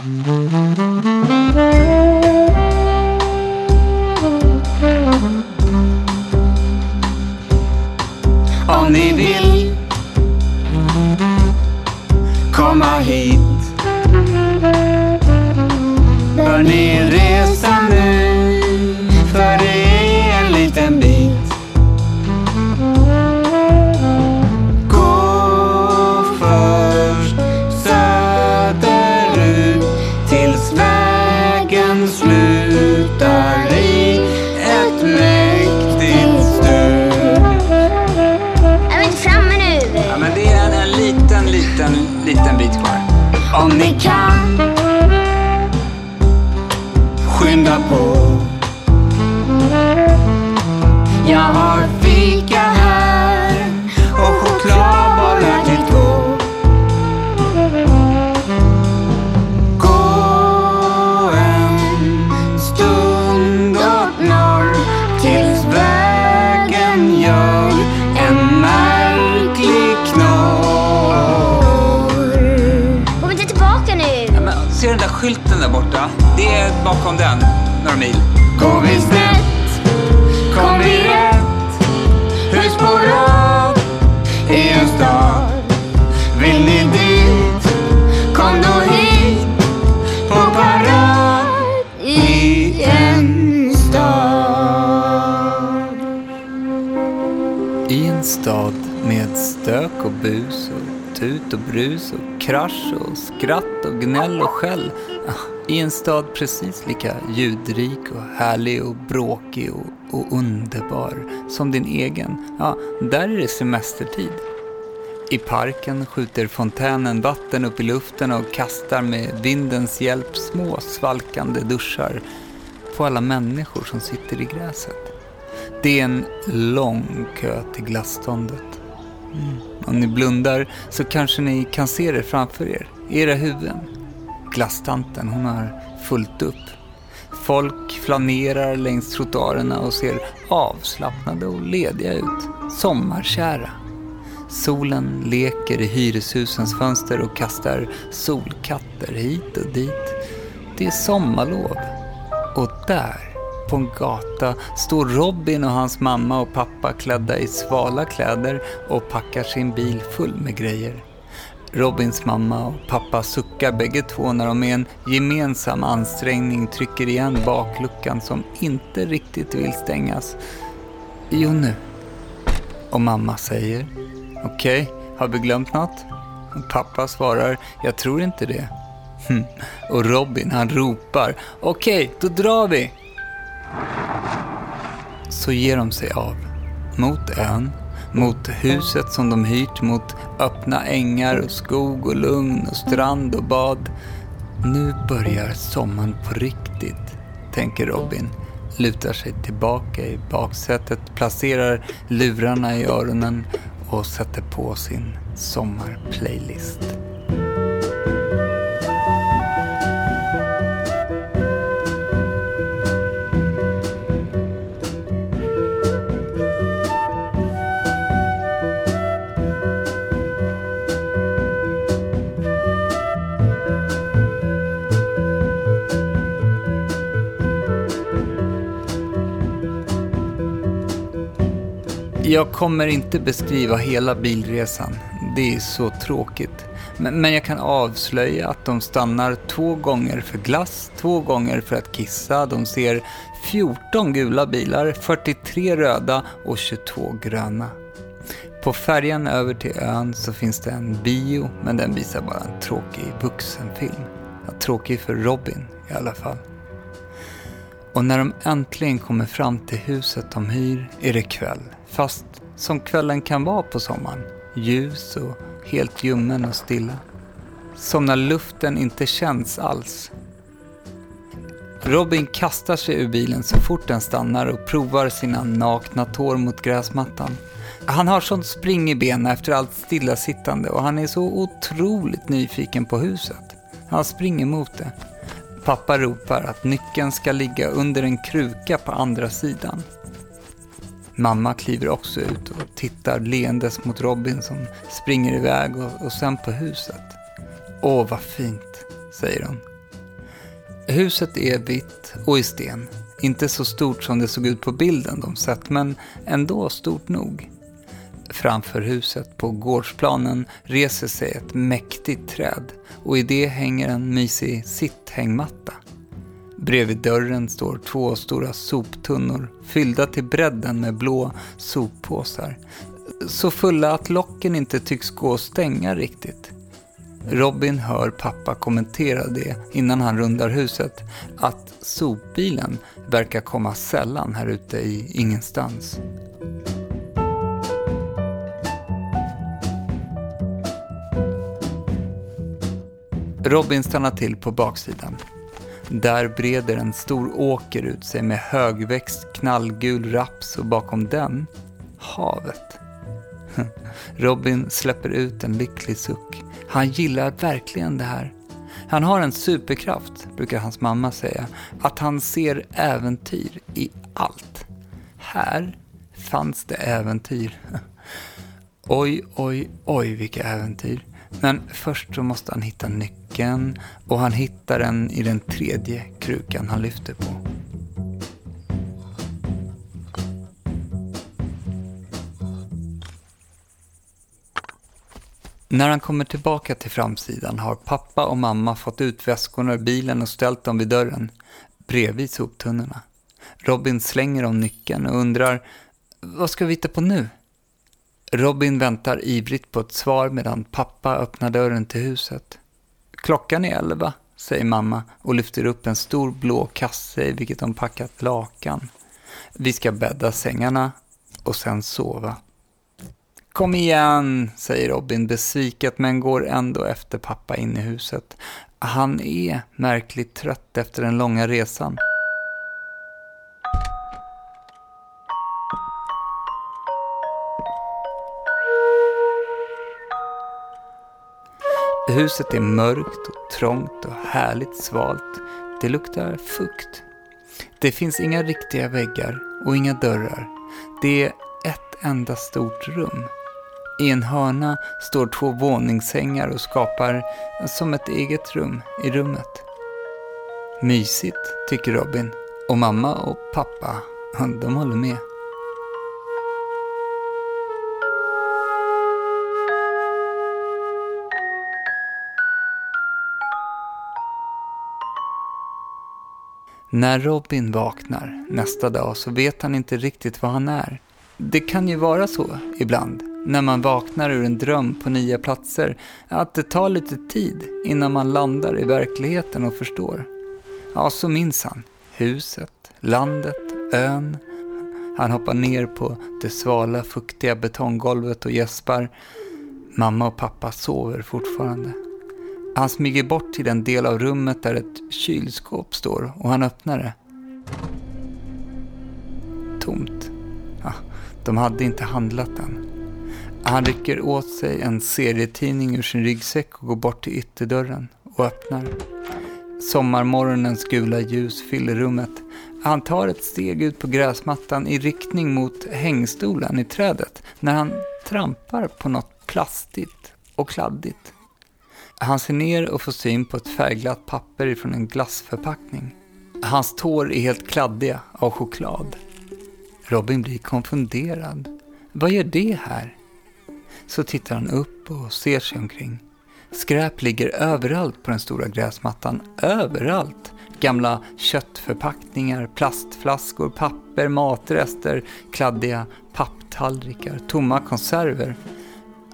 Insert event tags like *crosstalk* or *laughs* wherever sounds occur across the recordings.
Om där borta? Det är bakom den, några mil. Går vi snett, kom vi rätt. Hus på rad i en stad. Vill ni dit, kom då hit. På parad i en stad. I en stad med stök och bus och tut och brus och krasch och skratt och gnäll och skäll. I en stad precis lika ljudrik och härlig och bråkig och, och underbar som din egen. Ja, där är det semestertid. I parken skjuter fontänen vatten upp i luften och kastar med vindens hjälp små svalkande duschar på alla människor som sitter i gräset. Det är en lång kö till glasståndet. Mm. Om ni blundar så kanske ni kan se det framför er, i era huvuden. Glasstanten, hon har fullt upp. Folk flanerar längs trottoarerna och ser avslappnade och lediga ut. Sommarkära. Solen leker i hyreshusens fönster och kastar solkatter hit och dit. Det är sommarlov. Och där, på en gata, står Robin och hans mamma och pappa klädda i svala kläder och packar sin bil full med grejer. Robins mamma och pappa suckar bägge två när de med en gemensam ansträngning trycker igen bakluckan som inte riktigt vill stängas. Jo, nu. Och mamma säger, okej, har vi glömt något? Och pappa svarar, jag tror inte det. Hm. Och Robin han ropar, okej, då drar vi. Så ger de sig av. Mot ön, mot huset som de hyrt, mot öppna ängar och skog och lugn och strand och bad. Nu börjar sommaren på riktigt, tänker Robin. Lutar sig tillbaka i baksätet, placerar lurarna i öronen och sätter på sin sommarplaylist. Jag kommer inte beskriva hela bilresan. Det är så tråkigt. Men, men jag kan avslöja att de stannar två gånger för glass, två gånger för att kissa. De ser 14 gula bilar, 43 röda och 22 gröna. På färjan över till ön så finns det en bio, men den visar bara en tråkig vuxenfilm. Ja, tråkig för Robin i alla fall. Och när de äntligen kommer fram till huset de hyr är det kväll. Fast som kvällen kan vara på sommaren. Ljus och helt ljummen och stilla. Som när luften inte känns alls. Robin kastar sig ur bilen så fort den stannar och provar sina nakna tår mot gräsmattan. Han har sånt spring i benen efter allt stillasittande och han är så otroligt nyfiken på huset. Han springer mot det. Pappa ropar att nyckeln ska ligga under en kruka på andra sidan. Mamma kliver också ut och tittar leendes mot Robin som springer iväg och, och sen på huset. Åh, vad fint, säger hon. Huset är vitt och i sten. Inte så stort som det såg ut på bilden de sett, men ändå stort nog. Framför huset på gårdsplanen reser sig ett mäktigt träd och i det hänger en mysig sitthängmatta. Bredvid dörren står två stora soptunnor fyllda till bredden med blå soppåsar. Så fulla att locken inte tycks gå att stänga riktigt. Robin hör pappa kommentera det innan han rundar huset, att sopbilen verkar komma sällan här ute i ingenstans. Robin stannar till på baksidan. Där breder en stor åker ut sig med högväxt knallgul raps och bakom den, havet. *laughs* Robin släpper ut en lycklig suck. Han gillar verkligen det här. Han har en superkraft, brukar hans mamma säga, att han ser äventyr i allt. Här fanns det äventyr. *laughs* Oj, oj, oj vilka äventyr. Men först så måste han hitta nyckeln och han hittar den i den tredje krukan han lyfter på. När han kommer tillbaka till framsidan har pappa och mamma fått ut väskorna ur bilen och ställt dem vid dörren, bredvid soptunnorna. Robin slänger om nyckeln och undrar, vad ska vi hitta på nu? Robin väntar ivrigt på ett svar medan pappa öppnar dörren till huset. Klockan är elva, säger mamma och lyfter upp en stor blå kasse i vilket de packat lakan. Vi ska bädda sängarna och sen sova. Kom igen, säger Robin besviket men går ändå efter pappa in i huset. Han är märkligt trött efter den långa resan. Huset är mörkt och trångt och härligt svalt. Det luktar fukt. Det finns inga riktiga väggar och inga dörrar. Det är ett enda stort rum. I en hörna står två våningssängar och skapar som ett eget rum i rummet. Mysigt, tycker Robin. Och mamma och pappa, de håller med. När Robin vaknar nästa dag så vet han inte riktigt vad han är. Det kan ju vara så ibland, när man vaknar ur en dröm på nya platser, att det tar lite tid innan man landar i verkligheten och förstår. Ja, så minns han. Huset, landet, ön. Han hoppar ner på det svala, fuktiga betonggolvet och gäspar. Mamma och pappa sover fortfarande. Han smyger bort till den del av rummet där ett kylskåp står och han öppnar det. Tomt. Ja, de hade inte handlat den. Han rycker åt sig en serietidning ur sin ryggsäck och går bort till ytterdörren och öppnar. Sommarmorgonens gula ljus fyller rummet. Han tar ett steg ut på gräsmattan i riktning mot hängstolen i trädet när han trampar på något plastigt och kladdigt. Han ser ner och får syn på ett färgglatt papper ifrån en glassförpackning. Hans tår är helt kladdiga av choklad. Robin blir konfunderad. Vad gör det här? Så tittar han upp och ser sig omkring. Skräp ligger överallt på den stora gräsmattan. Överallt! Gamla köttförpackningar, plastflaskor, papper, matrester, kladdiga papptallrikar, tomma konserver.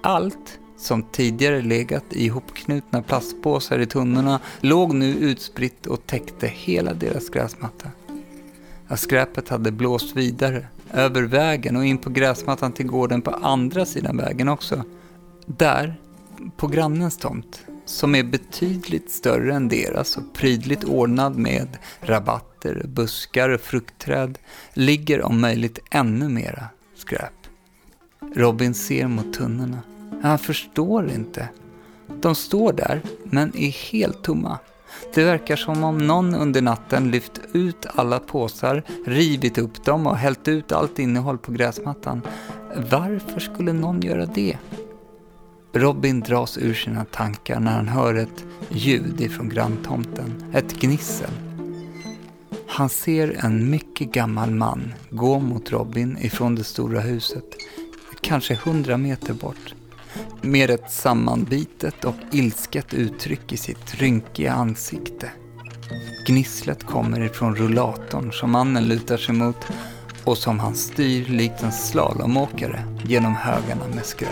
Allt som tidigare legat i ihopknutna plastpåsar i tunnorna, låg nu utspritt och täckte hela deras gräsmatta. Att skräpet hade blåst vidare, över vägen och in på gräsmattan till gården på andra sidan vägen också. Där, på grannens tomt, som är betydligt större än deras och prydligt ordnad med rabatter, buskar och fruktträd, ligger om möjligt ännu mera skräp. Robin ser mot tunnorna. Han förstår inte. De står där, men är helt tomma. Det verkar som om någon under natten lyft ut alla påsar, rivit upp dem och hällt ut allt innehåll på gräsmattan. Varför skulle någon göra det? Robin dras ur sina tankar när han hör ett ljud ifrån granntomten, ett gnissel. Han ser en mycket gammal man gå mot Robin ifrån det stora huset, kanske hundra meter bort. Med ett sammanbitet och ilsket uttryck i sitt rynkiga ansikte. Gnisslet kommer ifrån rullatorn som mannen lutar sig mot och som han styr likt en slalomåkare genom högarna med skräp.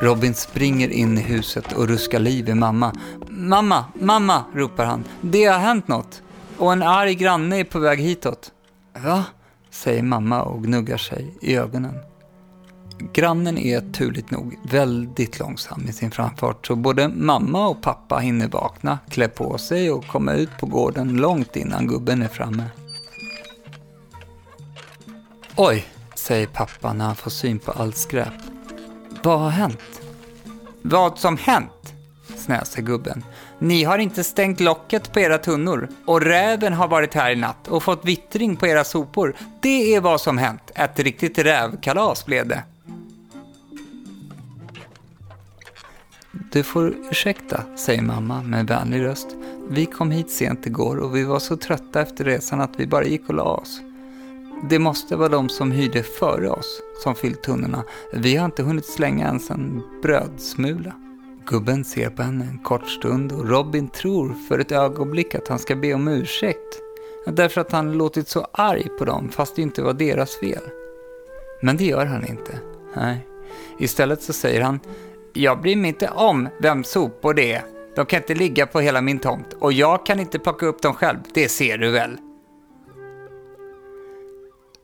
Robin springer in i huset och ruskar liv i mamma. Mamma, mamma, ropar han. Det har hänt något. Och en arg granne är på väg hitåt. Va? säger mamma och gnuggar sig i ögonen. Grannen är turligt nog väldigt långsam i sin framfart så både mamma och pappa hinner vakna, klä på sig och komma ut på gården långt innan gubben är framme. Oj, säger pappa när han får syn på allt skräp. Vad har hänt? Vad som hänt? snäser gubben. Ni har inte stängt locket på era tunnor och räven har varit här i natt och fått vittring på era sopor. Det är vad som hänt. Ett riktigt rävkalas blev det. Du får ursäkta, säger mamma med vänlig röst. Vi kom hit sent igår och vi var så trötta efter resan att vi bara gick och la oss. Det måste vara de som hyrde före oss som fyllt tunnorna. Vi har inte hunnit slänga ens en brödsmula. Gubben ser på henne en kort stund och Robin tror för ett ögonblick att han ska be om ursäkt. Därför att han låtit så arg på dem fast det inte var deras fel. Men det gör han inte. Nej. Istället så säger han Jag bryr mig inte om vem sopor det är. De kan inte ligga på hela min tomt och jag kan inte plocka upp dem själv, det ser du väl.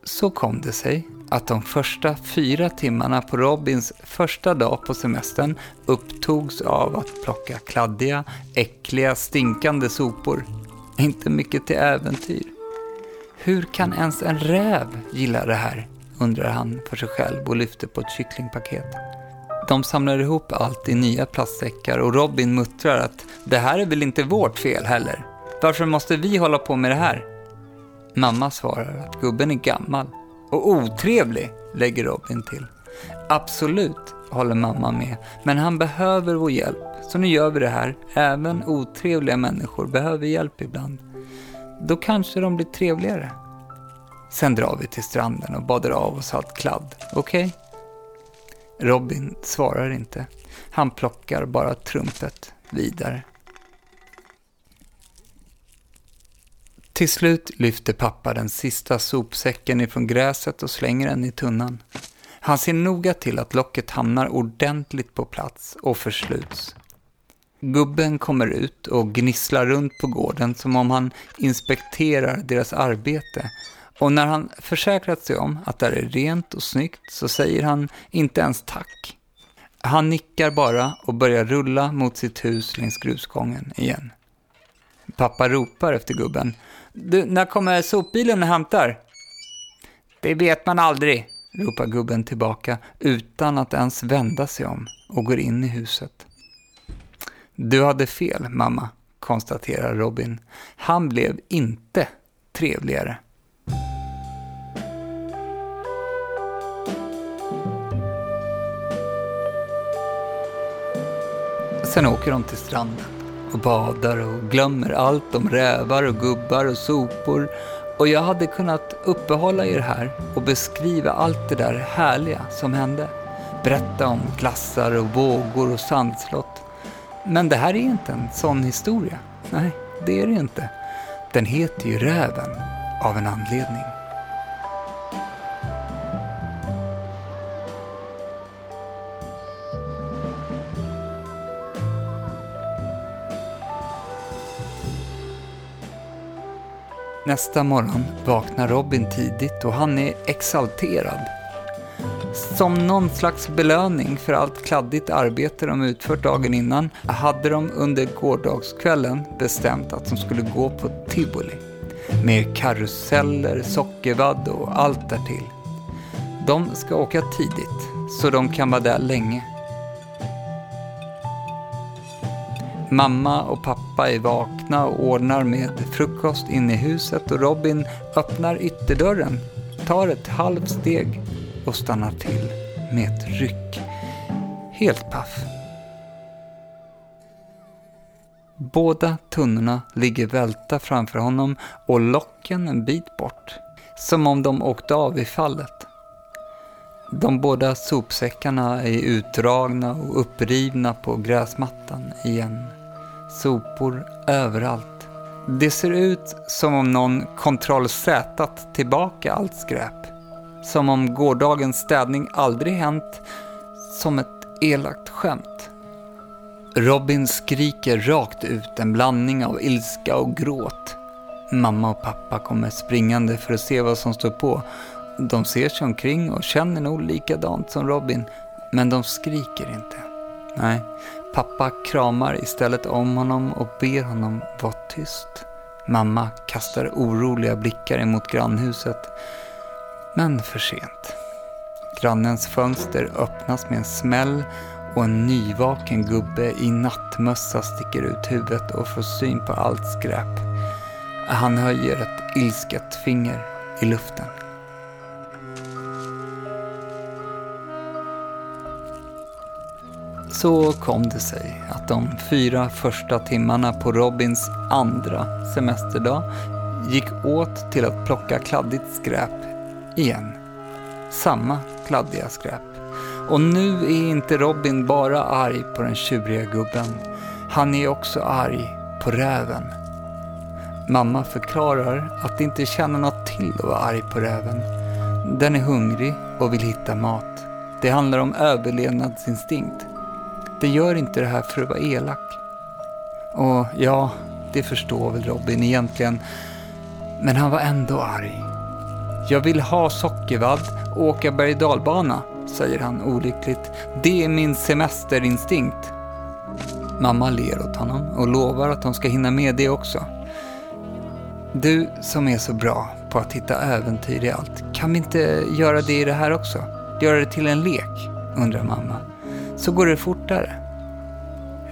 Så kom det sig att de första fyra timmarna på Robins första dag på semestern upptogs av att plocka kladdiga, äckliga, stinkande sopor. Inte mycket till äventyr. Hur kan ens en räv gilla det här? undrar han för sig själv och lyfter på ett kycklingpaket. De samlar ihop allt i nya plastsäckar och Robin muttrar att det här är väl inte vårt fel heller. Varför måste vi hålla på med det här? Mamma svarar att gubben är gammal och otrevlig, lägger Robin till. Absolut, håller mamma med, men han behöver vår hjälp. Så nu gör vi det här. Även otrevliga människor behöver hjälp ibland. Då kanske de blir trevligare. Sen drar vi till stranden och badar av oss allt kladd, okej? Okay? Robin svarar inte. Han plockar bara trumpet vidare. Till slut lyfter pappa den sista sopsäcken ifrån gräset och slänger den i tunnan. Han ser noga till att locket hamnar ordentligt på plats och försluts. Gubben kommer ut och gnisslar runt på gården som om han inspekterar deras arbete. Och när han försäkrat sig om att det är rent och snyggt så säger han inte ens tack. Han nickar bara och börjar rulla mot sitt hus längs grusgången igen. Pappa ropar efter gubben. Du, när kommer sopbilen och hämtar? Det vet man aldrig, ropar gubben tillbaka utan att ens vända sig om och går in i huset. Du hade fel, mamma, konstaterar Robin. Han blev inte trevligare. Sen åker de till stranden och badar och glömmer allt om rävar och gubbar och sopor. Och jag hade kunnat uppehålla er här och beskriva allt det där härliga som hände. Berätta om glassar och vågor och sandslott. Men det här är inte en sån historia. Nej, det är det inte. Den heter ju Räven av en anledning. Nästa morgon vaknar Robin tidigt och han är exalterad. Som någon slags belöning för allt kladdigt arbete de utfört dagen innan hade de under gårdagskvällen bestämt att de skulle gå på tivoli. Med karuseller, sockervadd och allt därtill. De ska åka tidigt, så de kan vara där länge. Mamma och pappa är vakna vakna och ordnar med frukost inne i huset och Robin öppnar ytterdörren, tar ett halvt steg och stannar till med ett ryck. Helt paff. Båda tunnorna ligger välta framför honom och locken en bit bort. Som om de åkte av i fallet. De båda sopsäckarna är utdragna och upprivna på gräsmattan igen. Sopor överallt. Det ser ut som om någon kontrollsätat tillbaka allt skräp. Som om gårdagens städning aldrig hänt som ett elakt skämt. Robin skriker rakt ut en blandning av ilska och gråt. Mamma och pappa kommer springande för att se vad som står på. De ser sig omkring och känner nog likadant som Robin, men de skriker inte. Nej, pappa kramar istället om honom och ber honom vara tyst. Mamma kastar oroliga blickar emot grannhuset, men för sent. Grannens fönster öppnas med en smäll och en nyvaken gubbe i nattmössa sticker ut huvudet och får syn på allt skräp. Han höjer ett ilsket finger i luften. Så kom det sig att de fyra första timmarna på Robins andra semesterdag gick åt till att plocka kladdigt skräp igen. Samma kladdiga skräp. Och nu är inte Robin bara arg på den tjuriga gubben. Han är också arg på räven. Mamma förklarar att det inte känner något till att vara arg på räven. Den är hungrig och vill hitta mat. Det handlar om överlevnadsinstinkt. Det gör inte det här för att vara elak. Och ja, det förstår väl Robin egentligen. Men han var ändå arg. Jag vill ha sockervadd och åka berg dalbana, säger han olyckligt. Det är min semesterinstinkt. Mamma ler åt honom och lovar att de ska hinna med det också. Du som är så bra på att hitta äventyr i allt, kan vi inte göra det i det här också? Göra det till en lek, undrar mamma. Så går det fortare.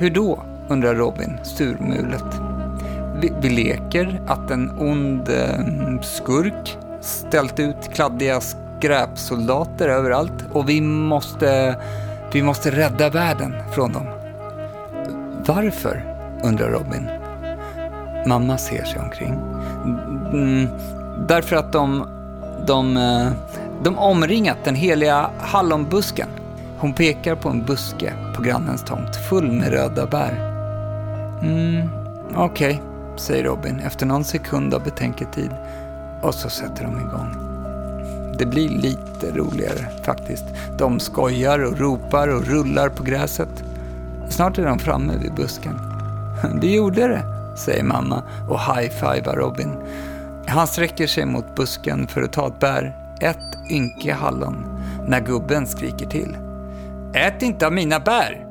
Hur då? undrar Robin surmulet. Vi, vi leker att en ond eh, skurk ställt ut kladdiga skräpsoldater överallt och vi måste, vi måste rädda världen från dem. Varför? undrar Robin. Mamma ser sig omkring. Mm, därför att de, de, eh, de omringat den heliga hallonbusken. Hon pekar på en buske på grannens tomt full med röda bär. Mm, okej, okay, säger Robin efter någon sekund av betänketid. Och så sätter de igång. Det blir lite roligare faktiskt. De skojar och ropar och rullar på gräset. Snart är de framme vid busken. “Du gjorde det, säger mamma och high-fivar Robin. Han sträcker sig mot busken för att ta ett bär, ett ynke hallon, när gubben skriker till. Ät inte av mina bär!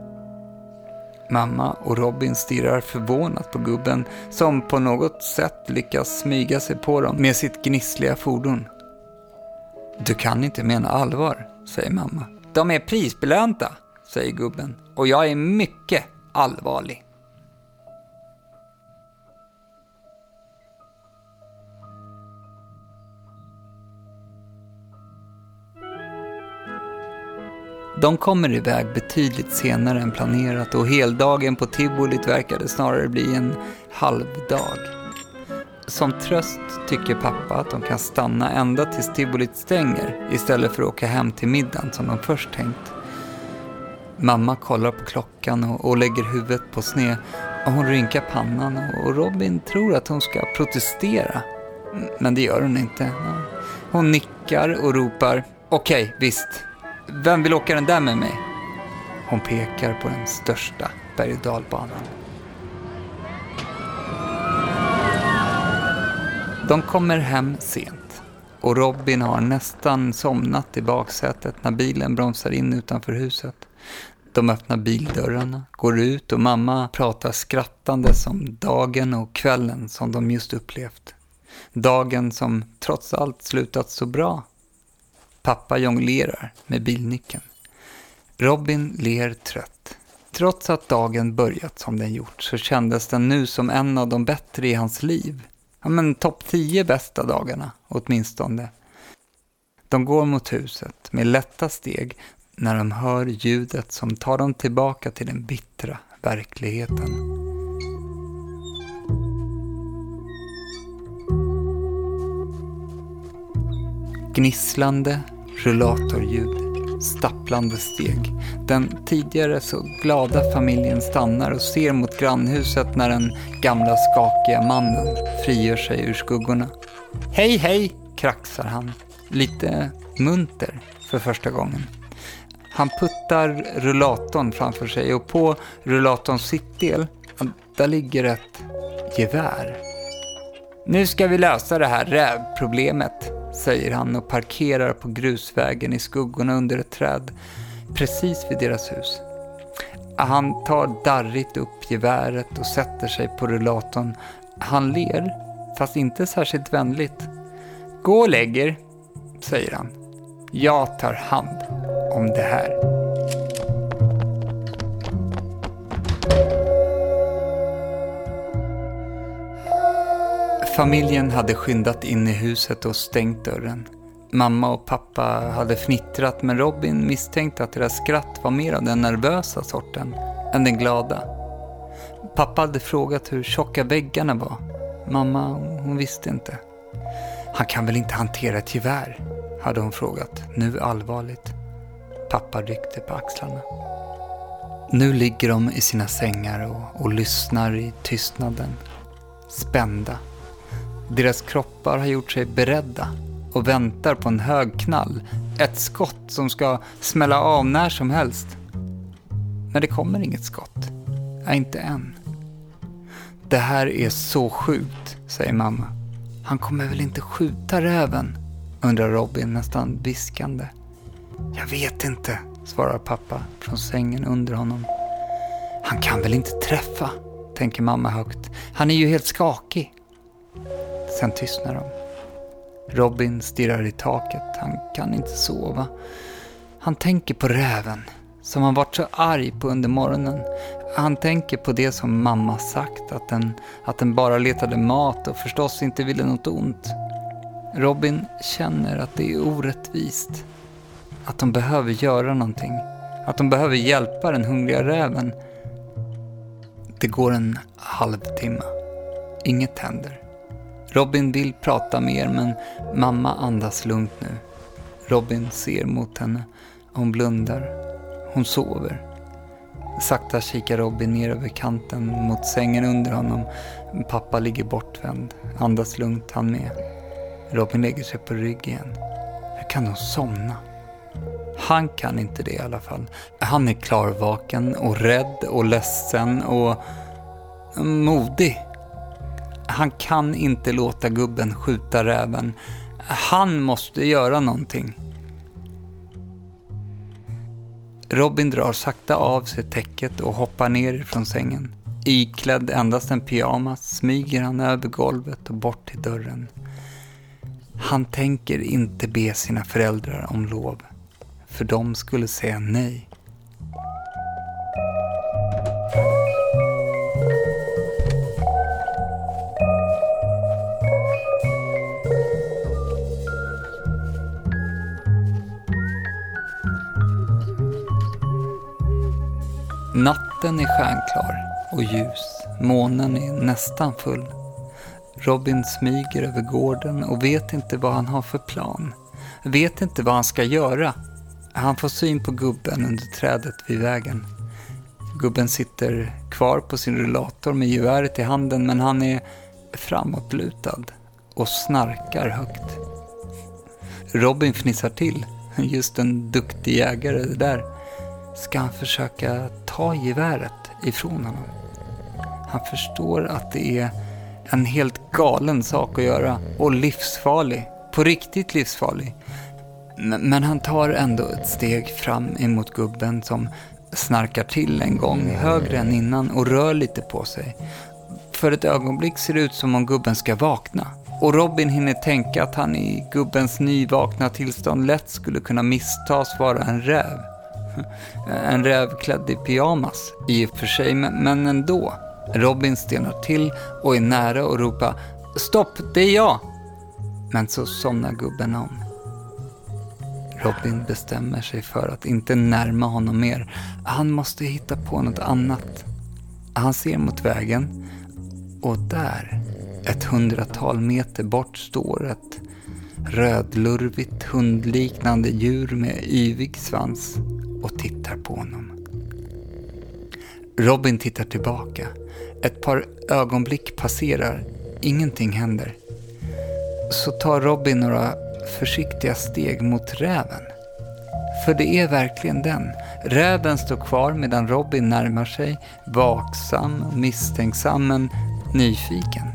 Mamma och Robin stirrar förvånat på gubben som på något sätt lyckas smyga sig på dem med sitt gnissliga fordon. Du kan inte mena allvar, säger mamma. De är prisbelönta, säger gubben. Och jag är mycket allvarlig. De kommer iväg betydligt senare än planerat och heldagen på tivolit verkade snarare bli en halvdag. Som tröst tycker pappa att de kan stanna ända tills tivolit stänger istället för att åka hem till middagen som de först tänkt. Mamma kollar på klockan och, och lägger huvudet på sned och hon rynkar pannan och Robin tror att hon ska protestera. Men det gör hon inte. Hon nickar och ropar Okej, okay, visst, vem vill åka den där med mig? Hon pekar på den största berg och dalbanan. De kommer hem sent och Robin har nästan somnat i baksätet när bilen bromsar in utanför huset. De öppnar bildörrarna, går ut och mamma pratar skrattande om dagen och kvällen som de just upplevt. Dagen som trots allt slutat så bra Pappa jonglerar med bilnyckeln. Robin ler trött. Trots att dagen börjat som den gjort så kändes den nu som en av de bättre i hans liv. Ja, men topp 10 bästa dagarna, åtminstone. De går mot huset med lätta steg när de hör ljudet som tar dem tillbaka till den bittra verkligheten. Gnisslande rullatorljud, stapplande steg. Den tidigare så glada familjen stannar och ser mot grannhuset när den gamla skakiga mannen frigör sig ur skuggorna. Hej, hej, kraxar han, lite munter för första gången. Han puttar rullatorn framför sig och på rullatorns sittdel, där ligger ett gevär. Nu ska vi lösa det här rävproblemet, säger han och parkerar på grusvägen i skuggorna under ett träd precis vid deras hus. Han tar darrigt upp geväret och sätter sig på rullatorn. Han ler, fast inte särskilt vänligt. Gå och lägg er, säger han. Jag tar hand om det här. Familjen hade skyndat in i huset och stängt dörren. Mamma och pappa hade fnittrat men Robin misstänkte att deras skratt var mer av den nervösa sorten än den glada. Pappa hade frågat hur tjocka väggarna var. Mamma, hon visste inte. Han kan väl inte hantera ett gevär? hade hon frågat, nu allvarligt. Pappa ryckte på axlarna. Nu ligger de i sina sängar och, och lyssnar i tystnaden. Spända deras kroppar har gjort sig beredda och väntar på en hög knall. Ett skott som ska smälla av när som helst. Men det kommer inget skott. Ja, inte än. Det här är så sjukt, säger mamma. Han kommer väl inte skjuta räven? undrar Robin nästan viskande. Jag vet inte, svarar pappa från sängen under honom. Han kan väl inte träffa, tänker mamma högt. Han är ju helt skakig. Sen tystnar de. Robin stirrar i taket. Han kan inte sova. Han tänker på räven, som han varit så arg på under morgonen. Han tänker på det som mamma sagt, att den, att den bara letade mat och förstås inte ville något ont. Robin känner att det är orättvist. Att de behöver göra någonting. Att de behöver hjälpa den hungriga räven. Det går en halvtimme. Inget händer. Robin vill prata mer men mamma andas lugnt nu. Robin ser mot henne. Hon blundar. Hon sover. Sakta kikar Robin ner över kanten mot sängen under honom. Pappa ligger bortvänd. Andas lugnt han med. Robin lägger sig på rygg igen. Hur kan hon somna? Han kan inte det i alla fall. Han är klarvaken och rädd och ledsen och modig. Han kan inte låta gubben skjuta räven. Han måste göra någonting. Robin drar sakta av sig täcket och hoppar ner från sängen. Iklädd endast en pyjamas smyger han över golvet och bort till dörren. Han tänker inte be sina föräldrar om lov, för de skulle säga nej. Natten är stjärnklar och ljus. Månen är nästan full. Robin smyger över gården och vet inte vad han har för plan. Vet inte vad han ska göra. Han får syn på gubben under trädet vid vägen. Gubben sitter kvar på sin rullator med geväret i handen men han är framåtlutad och snarkar högt. Robin fnissar till. Just en duktig jägare det där ska han försöka ta geväret ifrån honom. Han förstår att det är en helt galen sak att göra och livsfarlig. På riktigt livsfarlig. Men han tar ändå ett steg fram emot gubben som snarkar till en gång högre än innan och rör lite på sig. För ett ögonblick ser det ut som om gubben ska vakna. Och Robin hinner tänka att han i gubbens nyvakna tillstånd lätt skulle kunna misstas vara en räv. *laughs* En räv klädd i pyjamas, i och för sig, men ändå. Robin stelnar till och är nära och ropar Stopp, det är jag! Men så somnar gubben om. Robin bestämmer sig för att inte närma honom mer. Han måste hitta på något annat. Han ser mot vägen och där, ett hundratal meter bort, står ett rödlurvigt hundliknande djur med yvig svans och tittar på honom. Robin tittar tillbaka. Ett par ögonblick passerar. Ingenting händer. Så tar Robin några försiktiga steg mot räven. För det är verkligen den. Räven står kvar medan Robin närmar sig, vaksam, misstänksam men nyfiken.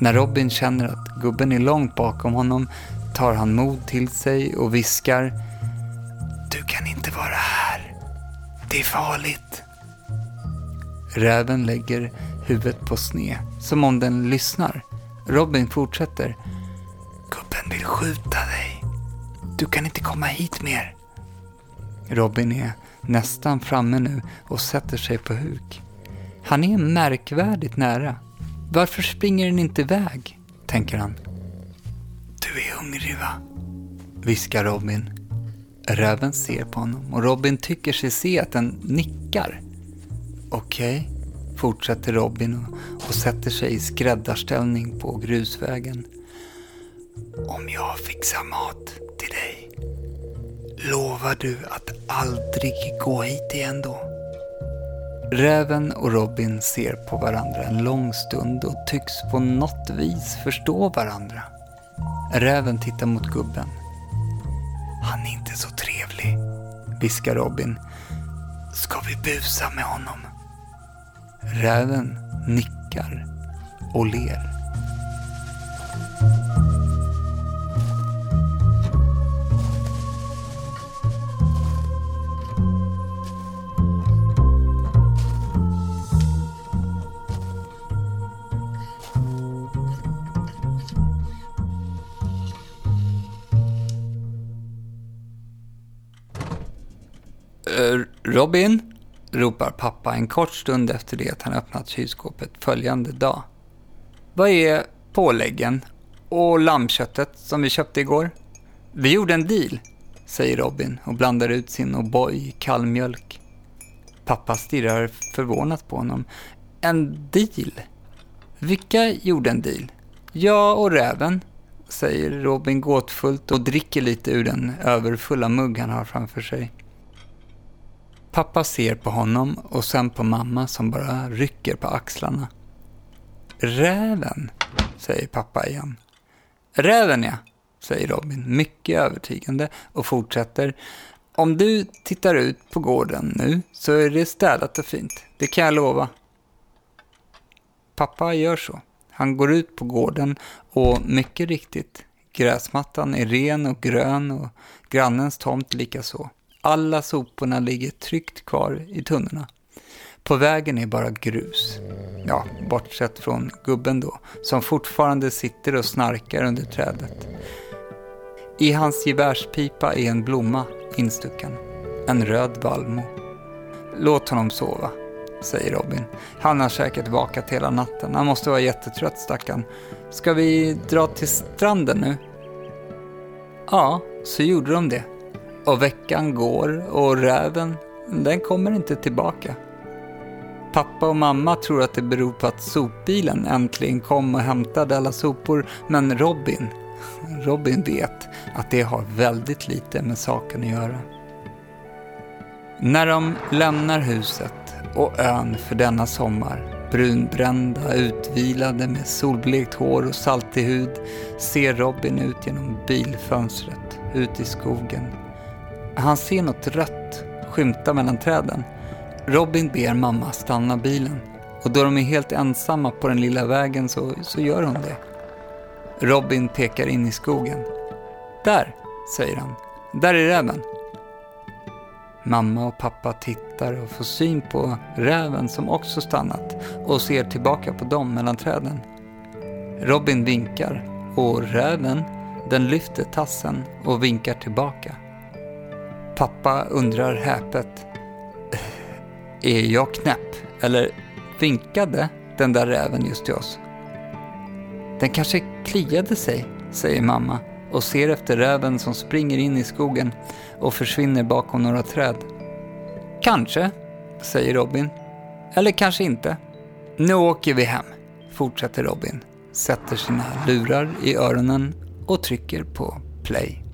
När Robin känner att gubben är långt bakom honom tar han mod till sig och viskar vara här. Det är farligt. Räven lägger huvudet på sned, som om den lyssnar. Robin fortsätter. Gubben vill skjuta dig. Du kan inte komma hit mer. Robin är nästan framme nu och sätter sig på huk. Han är märkvärdigt nära. Varför springer den inte iväg? tänker han. Du är hungrig va? viskar Robin. Räven ser på honom och Robin tycker sig se att den nickar. Okej, fortsätter Robin och, och sätter sig i skräddarställning på grusvägen. Om jag fixar mat till dig, lovar du att aldrig gå hit igen då? Räven och Robin ser på varandra en lång stund och tycks på något vis förstå varandra. Räven tittar mot gubben. Han är inte så viskar Robin. Ska vi busa med honom? Räven nickar och ler. Eh, Robin? ropar pappa en kort stund efter det att han öppnat kylskåpet följande dag. Vad är påläggen och lammköttet som vi köpte igår? Vi gjorde en deal, säger Robin och blandar ut sin O'boy i kall mjölk. Pappa stirrar förvånat på honom. En deal? Vilka gjorde en deal? Jag och räven, säger Robin gåtfullt och dricker lite ur den överfulla mugg han har framför sig. Pappa ser på honom och sen på mamma som bara rycker på axlarna. Räven, säger pappa igen. Räven ja, säger Robin mycket övertygande och fortsätter. Om du tittar ut på gården nu så är det städat och fint, det kan jag lova. Pappa gör så. Han går ut på gården och mycket riktigt, gräsmattan är ren och grön och grannens tomt likaså. Alla soporna ligger tryggt kvar i tunnorna. På vägen är bara grus. Ja, bortsett från gubben då, som fortfarande sitter och snarkar under trädet. I hans gevärspipa är en blomma instucken. En röd vallmo. Låt honom sova, säger Robin. Han har säkert vakat hela natten. Han måste vara jättetrött stackarn. Ska vi dra till stranden nu? Ja, så gjorde de det. Och veckan går och räven, den kommer inte tillbaka. Pappa och mamma tror att det beror på att sopbilen äntligen kom och hämtade alla sopor, men Robin, Robin vet att det har väldigt lite med saken att göra. När de lämnar huset och ön för denna sommar, brunbrända, utvilade med solblekt hår och saltig hud, ser Robin ut genom bilfönstret, ut i skogen han ser något rött skymta mellan träden. Robin ber mamma stanna bilen och då de är helt ensamma på den lilla vägen så, så gör hon det. Robin pekar in i skogen. Där, säger han. Där är räven. Mamma och pappa tittar och får syn på räven som också stannat och ser tillbaka på dem mellan träden. Robin vinkar och räven, den lyfter tassen och vinkar tillbaka. Pappa undrar häpet. Är jag knäpp? Eller vinkade den där räven just till oss? Den kanske kliade sig, säger mamma och ser efter räven som springer in i skogen och försvinner bakom några träd. Kanske, säger Robin. Eller kanske inte. Nu åker vi hem, fortsätter Robin, sätter sina lurar i öronen och trycker på play.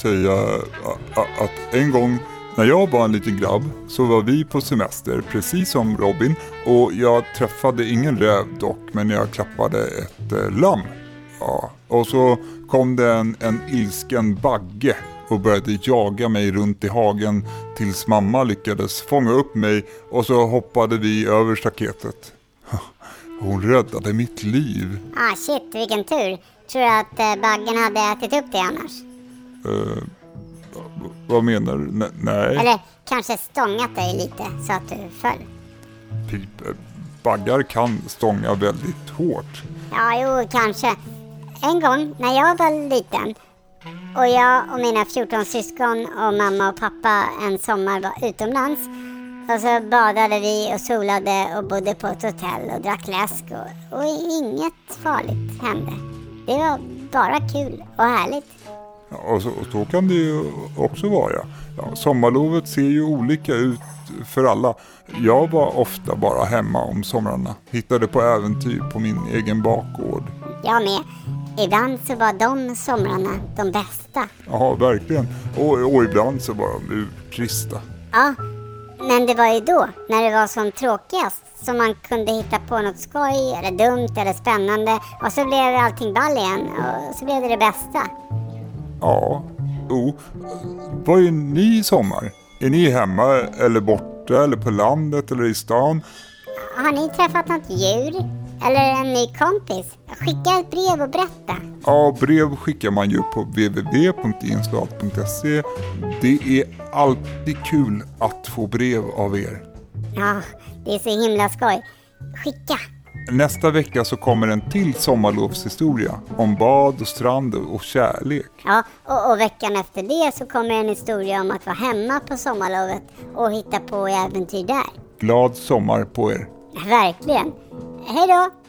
Säga att en gång när jag var en liten grabb så var vi på semester, precis som Robin. Och jag träffade ingen räv dock, men jag klappade ett eh, lamm. Ja. Och så kom det en, en ilsken bagge och började jaga mig runt i hagen tills mamma lyckades fånga upp mig och så hoppade vi över staketet. *laughs* Hon räddade mitt liv. Ah shit, vilken tur. Tror du att eh, baggen hade ätit upp dig annars? Eh, vad menar du? N- nej. Eller kanske stångat dig lite så att du föll? Pip, eh, baggar kan stånga väldigt hårt. Ja, jo, kanske. En gång när jag var liten och jag och mina 14 syskon och mamma och pappa en sommar var utomlands och så badade vi och solade och bodde på ett hotell och drack läsk och, och inget farligt hände. Det var bara kul och härligt. Och, så, och så kan det ju också vara. Ja, sommarlovet ser ju olika ut för alla. Jag var ofta bara hemma om somrarna. Hittade på äventyr på min egen bakgård. Jag med. Ibland så var de somrarna de bästa. Ja, verkligen. Och, och ibland så var de urtrista. Ja, men det var ju då, när det var som tråkigast, som man kunde hitta på något skoj eller dumt eller spännande och så blev allting ball igen och så blev det det bästa. Ja, jo. Vad är ni i sommar? Är ni hemma eller borta eller på landet eller i stan? Har ni träffat något djur? Eller en ny kompis? Skicka ett brev och berätta. Ja, brev skickar man ju på www.inslag.se. Det är alltid kul att få brev av er. Ja, det är så himla skoj. Skicka! Nästa vecka så kommer en till sommarlovshistoria om bad och strand och kärlek. Ja, och, och veckan efter det så kommer en historia om att vara hemma på sommarlovet och hitta på äventyr där. Glad sommar på er! Verkligen. Hej då!